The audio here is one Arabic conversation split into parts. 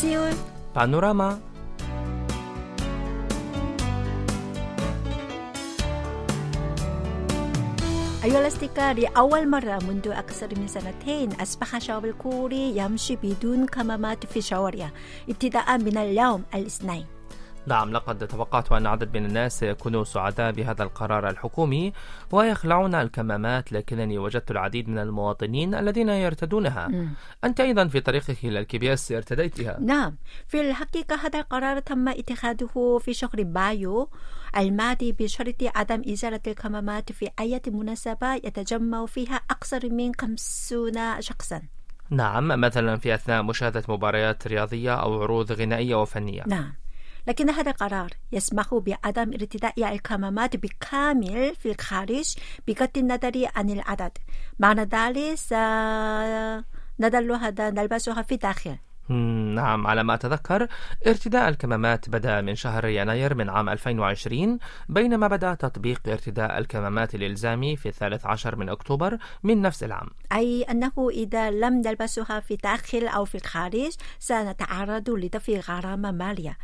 سيول بانوراما أيها الأصدقاء لأول مرة منذ أكثر من سنتين أصبح الشعب الكوري يمشي بدون كمامات في شوارع ابتداء من اليوم الاثنين نعم لقد توقعت أن عدد من الناس سيكونوا سعداء بهذا القرار الحكومي ويخلعون الكمامات لكنني وجدت العديد من المواطنين الذين يرتدونها. مم. أنت أيضا في طريقك إلى ال KBS ارتديتها. نعم في الحقيقة هذا القرار تم اتخاذه في شهر مايو الماضي بشرط عدم إزالة الكمامات في أي مناسبة يتجمع فيها أكثر من خمسون شخصا. نعم مثلا في أثناء مشاهدة مباريات رياضية أو عروض غنائية وفنية. نعم. لكن هذا القرار يسمح بعدم ارتداء الكمامات بالكامل في الخارج بغض النظر عن العدد. معنى ذلك سنظل هذا نلبسها في الداخل. نعم على ما أتذكر ارتداء الكمامات بدأ من شهر يناير من عام 2020 بينما بدأ تطبيق ارتداء الكمامات الإلزامي في الثالث عشر من أكتوبر من نفس العام. أي أنه إذا لم نلبسها في الداخل أو في الخارج سنتعرض لدفع غرامة مالية.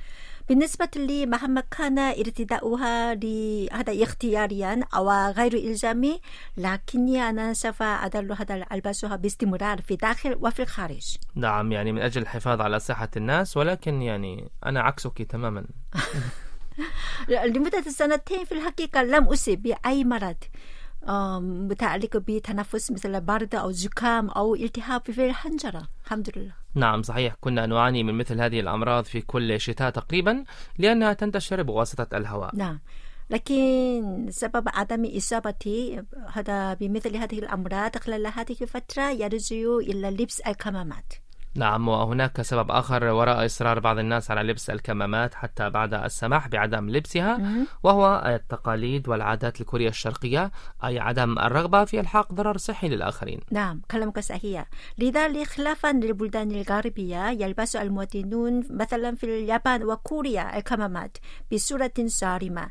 بالنسبة لي مهما كان ارتداؤها لهذا اختياريا أو غير إلزامي لكني أنا سوف أظل هذا ألبسها باستمرار في الداخل وفي الخارج. نعم يعني من أجل الحفاظ على صحة الناس ولكن يعني أنا عكسك تماما. لمدة سنتين في الحقيقة لم أصب بأي مرض. آم، متعلق بتنفس مثل برد أو زكام أو التهاب في الحنجرة الحمد لله. نعم صحيح. كنا نعاني من مثل هذه الأمراض في كل شتاء تقريبا لأنها تنتشر بواسطة الهواء. نعم. لكن سبب عدم إصابتي هذا بمثل هذه الأمراض خلال هذه الفترة يرجع إلى لبس الكمامات. نعم وهناك سبب آخر وراء إصرار بعض الناس على لبس الكمامات حتى بعد السماح بعدم لبسها. وهو التقاليد والعادات الكورية الشرقية أي عدم الرغبة في إلحاق ضرر صحي للآخرين. نعم كلامك صحيح لذلك خلافا للبلدان الغربية يلبس المواطنون مثلا في اليابان وكوريا الكمامات بصورة صارمة.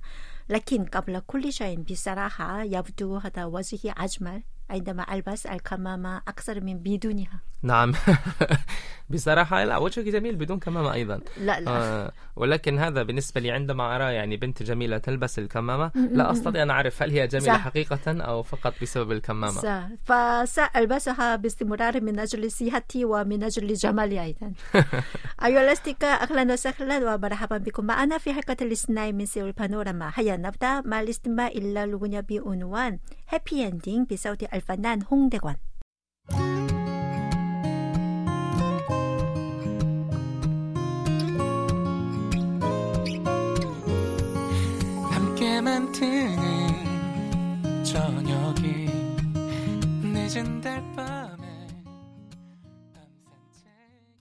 لكن قبل كل شيء بصراحة يبدو هذا وجهي أجمل عندما ألبس الكمامة أكثر من بدونها. نعم. بصراحة لا وجهك جميل بدون كمامة أيضا. لا لا. آه ولكن هذا بالنسبة لي عندما أرى يعني بنت جميلة تلبس الكمامة لا أستطيع أن أعرف هل هي جميلة صح. حقيقة أو فقط بسبب الكمامة. س- فسألبسها باستمرار من أجل صحتي ومن أجل جمالي أيضا. أيها الأصدقاء أهلا وسهلا ومرحبا بكم معنا في حلقة الاثنين من سيول بانوراما هيا نبدأ مع الاستماع إلى الأغنية بعنوان Happy Ending بصوت الفنان 홍대 관 함께만 드는 저녁이 늦은 달밤에 밤 산책이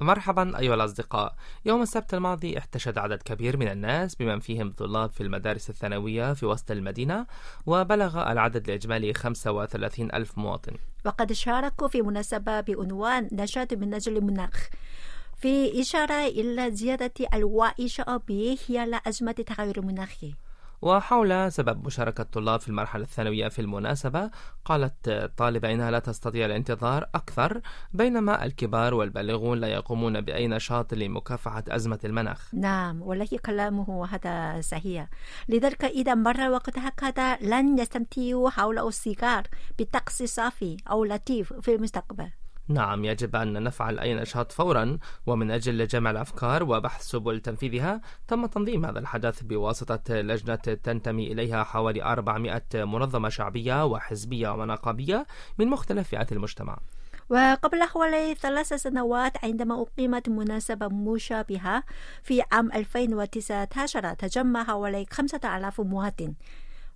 مرحبا أيها الأصدقاء يوم السبت الماضي احتشد عدد كبير من الناس بمن فيهم طلاب في المدارس الثانوية في وسط المدينة وبلغ العدد الإجمالي 35 ألف مواطن وقد شاركوا في مناسبة بعنوان نشاط من أجل المناخ في إشارة إلى زيادة الوعي الشعبي حيال أزمة التغير المناخي وحول سبب مشاركة الطلاب في المرحلة الثانوية في المناسبة قالت طالبة إنها لا تستطيع الانتظار أكثر بينما الكبار والبالغون لا يقومون بأي نشاط لمكافحة أزمة المناخ. نعم والله كلامه هذا صحيح. لذلك إذا مر وقت هكذا لن يستمتعوا حول السيجار بطقس صافي أو لطيف في المستقبل. نعم يجب أن نفعل أي نشاط فورا ومن أجل جمع الأفكار وبحث سبل تنفيذها تم تنظيم هذا الحدث بواسطة لجنة تنتمي إليها حوالي 400 منظمة شعبية وحزبية ونقابية من مختلف فئات المجتمع. وقبل حوالي ثلاث سنوات عندما أقيمت مناسبة مشابهة في عام 2019 تجمع حوالي 5000 مواطن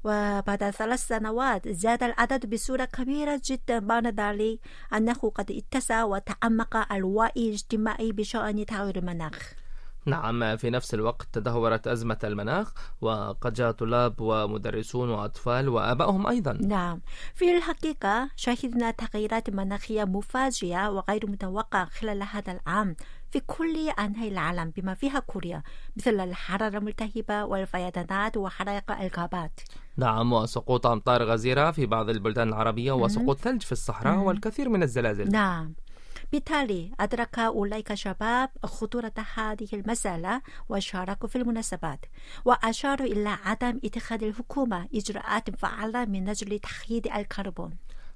وبعد ثلاث سنوات زاد العدد بصورة كبيرة جدا. معنى ذلك أنه قد اتسع وتعمق الوعي الاجتماعي بشأن تغير المناخ. نعم في نفس الوقت تدهورت أزمة المناخ وقد جاء طلاب ومدرسون وأطفال وآبائهم أيضا. نعم. في الحقيقة شهدنا تغييرات مناخية مفاجئة وغير متوقعة خلال هذا العام في كل أنحاء العالم بما فيها كوريا مثل الحرارة الملتهبة والفيضانات وحرائق الغابات. نعم وسقوط أمطار غزيرة في بعض البلدان العربية وسقوط ثلج في الصحراء. والكثير من الزلازل. نعم. بالتالي أدرك أولئك الشباب خطورة هذه المسألة وشاركوا في المناسبات. وأشاروا إلى عدم اتخاذ الحكومة إجراءات فعالة من أجل تحييد الكربون.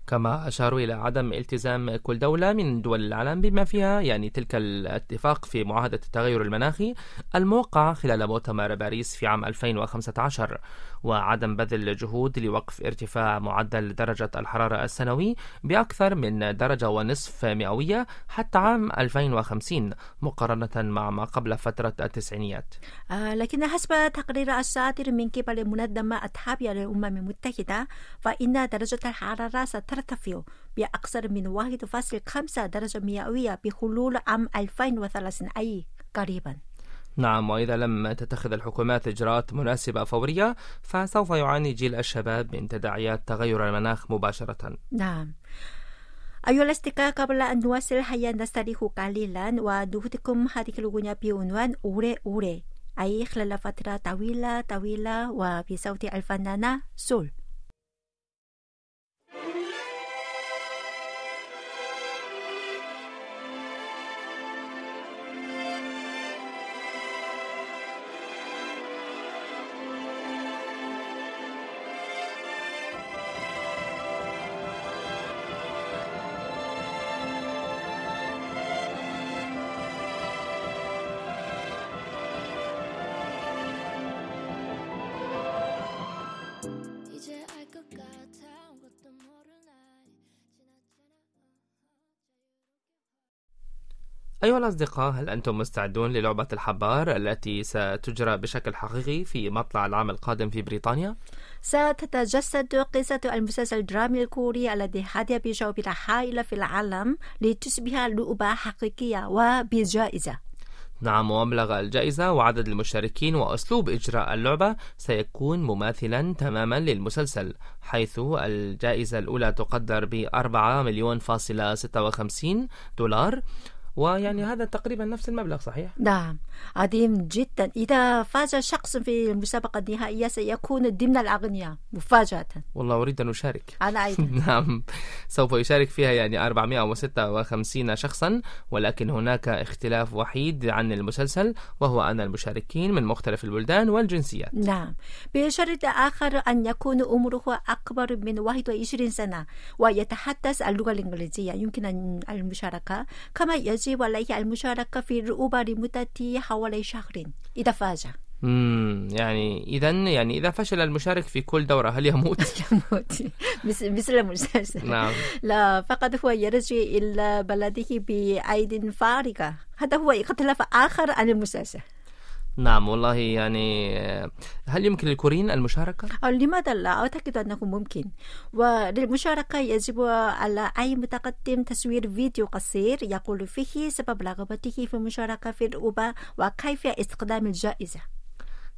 كما أشاروا إلى عدم التزام كل دولة من دول العالم بما فيها يعني تلك الاتفاق في معاهدة التغير المناخي الموقع خلال مؤتمر باريس في عام 2015 وعدم بذل جهود لوقف ارتفاع معدل درجة الحرارة السنوي بأكثر من درجة ونصف مئوية حتى عام 2050 مقارنة مع ما قبل فترة التسعينيات. آه لكن حسب تقرير الصادر من قبل المنظمة التابعة للأمم المتحدة فإن درجة الحرارة سترتفع بأكثر من 1.5 درجة مئوية بحلول عام 2030 أي قريبا. نعم وإذا لم تتخذ الحكومات إجراءات مناسبة فورية فسوف يعاني جيل الشباب من تداعيات تغير المناخ مباشرة. نعم. أيها الأصدقاء قبل أن نواصل هيا نستريح قليلا ونهدكم هذه الأغنية بعنوان أوري أوري أي خلال فترة طويلة طويلة وبصوت الفنانة سول. أيها الأصدقاء هل أنتم مستعدون للعبة الحبار التي ستجرى بشكل حقيقي في مطلع العام القادم في بريطانيا؟ ستتجسد قصة المسلسل الدرامي الكوري الذي حظي بشهرة هائلة في العالم لتصبح لعبة حقيقية وبجائزة نعم ومبلغ الجائزة وعدد المشتركين وأسلوب إجراء اللعبة سيكون مماثلا تماما للمسلسل حيث الجائزة الأولى تقدر ب 4 مليون فاصلة 56 دولار ويعني هذا تقريبا نفس المبلغ صحيح؟ نعم. عظيم جدا. إذا فاز شخص في المسابقة النهائية سيكون ضمن الأغنياء مفاجأة. والله أريد أن أشارك. أنا أيضا. نعم. سوف يشارك فيها يعني 456 شخصا ولكن هناك اختلاف وحيد عن المسلسل وهو أن المشاركين من مختلف البلدان والجنسيات. نعم. بشرط آخر أن يكون عمره أكبر من 21 سنة ويتحدث اللغة الإنجليزية. يمكن المشاركة. كما يجب عليه المشاركة في الرؤوبة لمدة حوالي شهر إذا فاز. امم يعني إذا يعني إذا فشل المشارك في كل دورة هل يموت؟ يموت. مثل المسلسل نعم. لا فقط هو يرجع إلى بلده بأيد فارغة. هذا هو إختلاف آخر عن المسلسل. نعم والله يعني آه، هل يمكن للكوريين المشاركة؟ أو لماذا لا؟ أعتقد أنه ممكن. وللمشاركة يجب على أي متقدم تصوير فيديو قصير يقول فيه سبب رغبته في المشاركة في الرؤوبة وكيف استخدام الجائزة.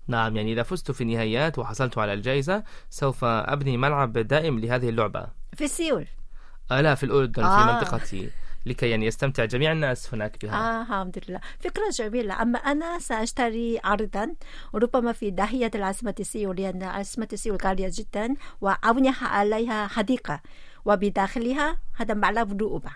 نعم يعني إذا فزت في النهائيات وحصلت على الجائزة سوف أبني ملعب دائم لهذه اللعبة. في سيول آلا في الأردن آه. في منطقتي. لكي يعني يستمتع جميع الناس هناك بها آه الحمد لله. فكرة جميلة. أما أنا سأشتري أرضا ربما في ناحية العاصمة سيول لأن عاصمة سيول غالية جدا وأبني عليها حديقة وبداخلها هذا ملعب رؤوبة.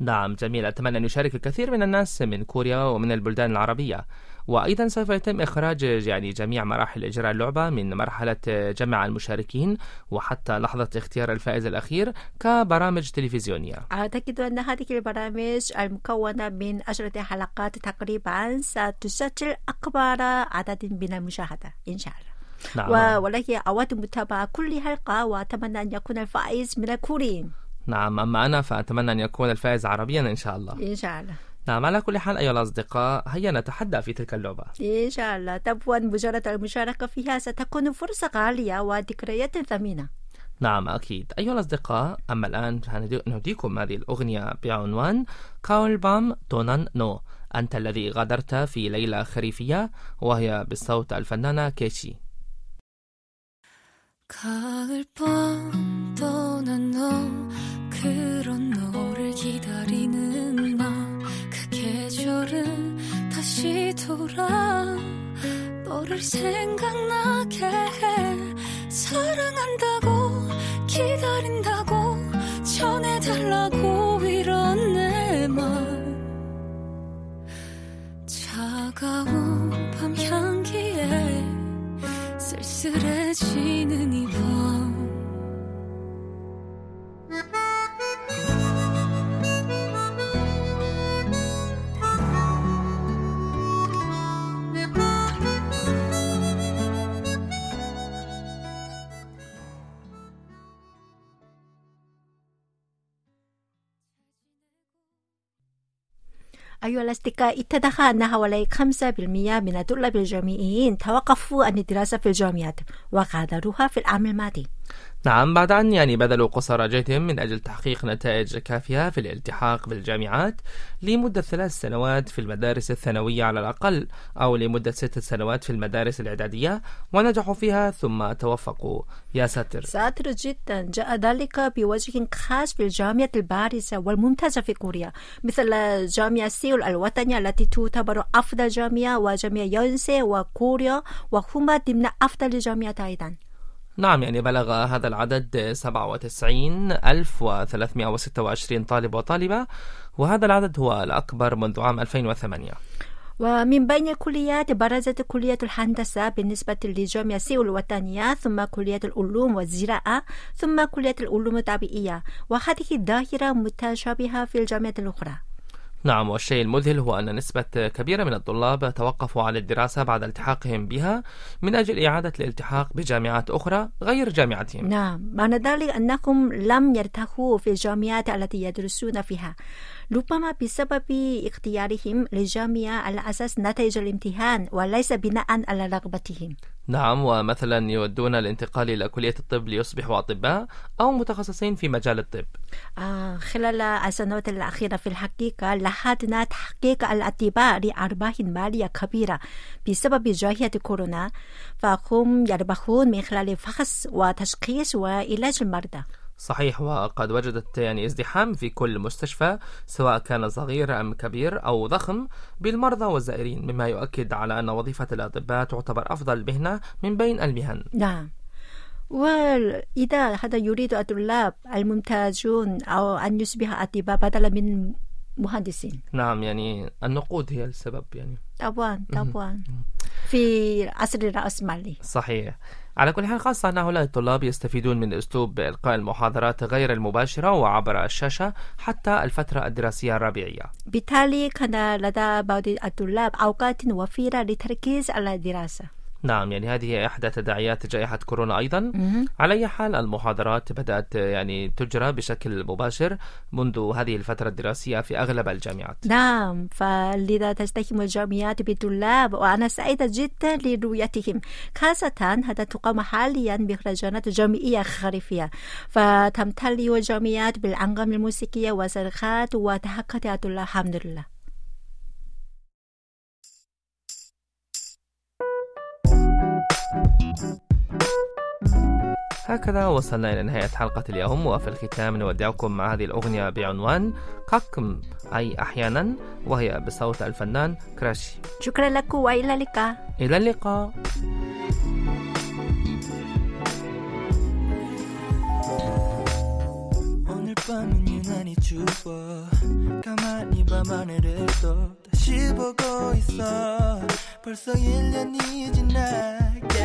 نعم جميل. أتمنى أن يشارك الكثير من الناس من كوريا ومن البلدان العربية. وأيضا سوف يتم إخراج يعني جميع مراحل إجراء اللعبة من مرحلة جمع المشاركين وحتى لحظة اختيار الفائز الأخير كبرامج تلفزيونية. أعتقد أن هذه البرامج المكونة من عشرة حلقات تقريبا ستسجل أكبر عدد من المشاهدة إن شاء الله. نعم. ولكن أود متابعة كل حلقة وأتمنى أن يكون الفائز من الكوريين. نعم أما أنا فأتمنى أن يكون الفائز عربيا إن شاء الله إن شاء الله نعم على كل حال أيها الأصدقاء هيا نتحدى في تلك اللعبة إن شاء الله طبعا مجرد المشاركة فيها ستكون فرصة غالية وذكريات ثمينة نعم أكيد أيها الأصدقاء أما الآن سنهديكم هذه الأغنية بعنوان كاولبام دونان نو أنت الذي غادرت في ليلة خريفية وهي بالصوت الفنانة كيشي 가을 밤 생각나게 해. 사랑한다고 기다린다고 전해달라고 이런 내맘 차가운 밤 향기에 쓸쓸해지는 이밤. الأصدقاء اتضح أن حوالي 5% من الطلاب الجامعيين توقفوا عن الدراسة في الجامعات وغادروها في العام الماضي. نعم بعد أن يعني بذلوا قصارى جهدهم من أجل تحقيق نتائج كافية في الالتحاق بالجامعات لمدة ثلاث سنوات في المدارس الثانوية على الأقل أو لمدة ست سنوات في المدارس الإعدادية ونجحوا فيها ثم توفقوا. يا ساتر. ساتر جدا. جاء ذلك بوجه خاص في الجامعة البارزة والممتازة في كوريا مثل جامعة سيول الوطنية التي تعتبر أفضل جامعة وجامعة يونسي وكوريا وهما ضمن أفضل الجامعات أيضا. نعم يعني بلغ هذا العدد 97326 طالب وطالبة وهذا العدد هو الأكبر منذ عام 2008 ومن بين الكليات برزت كلية الهندسة بالنسبة لجامعة سيول الوطنية ثم كلية العلوم والزراعة ثم كلية العلوم الطبيعية وهذه ظاهرة متشابهة في الجامعات الأخرى. نعم والشيء المذهل هو أن نسبة كبيرة من الطلاب توقفوا عن الدراسة بعد التحاقهم بها من أجل إعادة الالتحاق بجامعات أخرى غير جامعتهم. نعم معنى ذلك أنهم لم يرتاحوا في الجامعات التي يدرسون فيها. ربما بسبب اختيارهم للجامعة على أساس نتائج الامتحان وليس بناء على رغبتهم. نعم ومثلا يودون الانتقال إلى كلية الطب ليصبحوا أطباء أو متخصصين في مجال الطب. آه خلال السنوات الأخيرة في الحقيقة لاحظنا تحقيق الأطباء لأرباح مالية كبيرة بسبب جائحة كورونا فهم يربحون من خلال فحص وتشخيص وعلاج المرضى. صحيح وقد وجدت يعني ازدحام في كل مستشفى سواء كان صغير أم كبير أو ضخم بالمرضى والزائرين مما يؤكد على أن وظيفة الأطباء تعتبر أفضل مهنة من بين المهن. نعم. وإذا هذا يريد الطلاب الممتازون أو أن يصبح أطباء بدلا من مهندسين. نعم يعني النقود هي السبب يعني. طبعا طبعا. في عصر الرأسمالي. صحيح. على كل حال خاصة أن هؤلاء الطلاب يستفيدون من أسلوب إلقاء المحاضرات غير المباشرة وعبر الشاشة حتى الفترة الدراسية الربيعية بالتالي كان لدى بعض الطلاب أوقات وفيرة للتركيز على الدراسة. نعم يعني هذه إحدى تداعيات جائحة كورونا أيضا. مهم. على أي حال المحاضرات بدأت يعني تجرى بشكل مباشر منذ هذه الفترة الدراسية في أغلب الجامعات. نعم فلذا تزدحم الجامعات بالطلاب وأنا سعيدة جدا لرؤيتهم خاصة هذا تقام حاليا مهرجانات جامعية خريفية فتمتلئ الجامعات بالأنغام الموسيقية وصرخات وتحققات الطلاب الحمد لله. هكذا وصلنا إلى نهاية حلقة اليوم وفي الختام نودعكم مع هذه الأغنية بعنوان كاكم أي أحيانا وهي بصوت الفنان كراشي شكرا لكم وإلى اللقاء إلى اللقاء 오늘 밤은 유난히 추워 가만히 밤하늘을 또 다시 보고 있어 벌써 1년이 지나게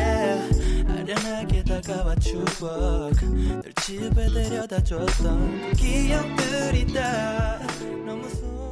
아련하게 다가와 추억 널 집에 데려다 줬던 그 기억들이 다 너무 소중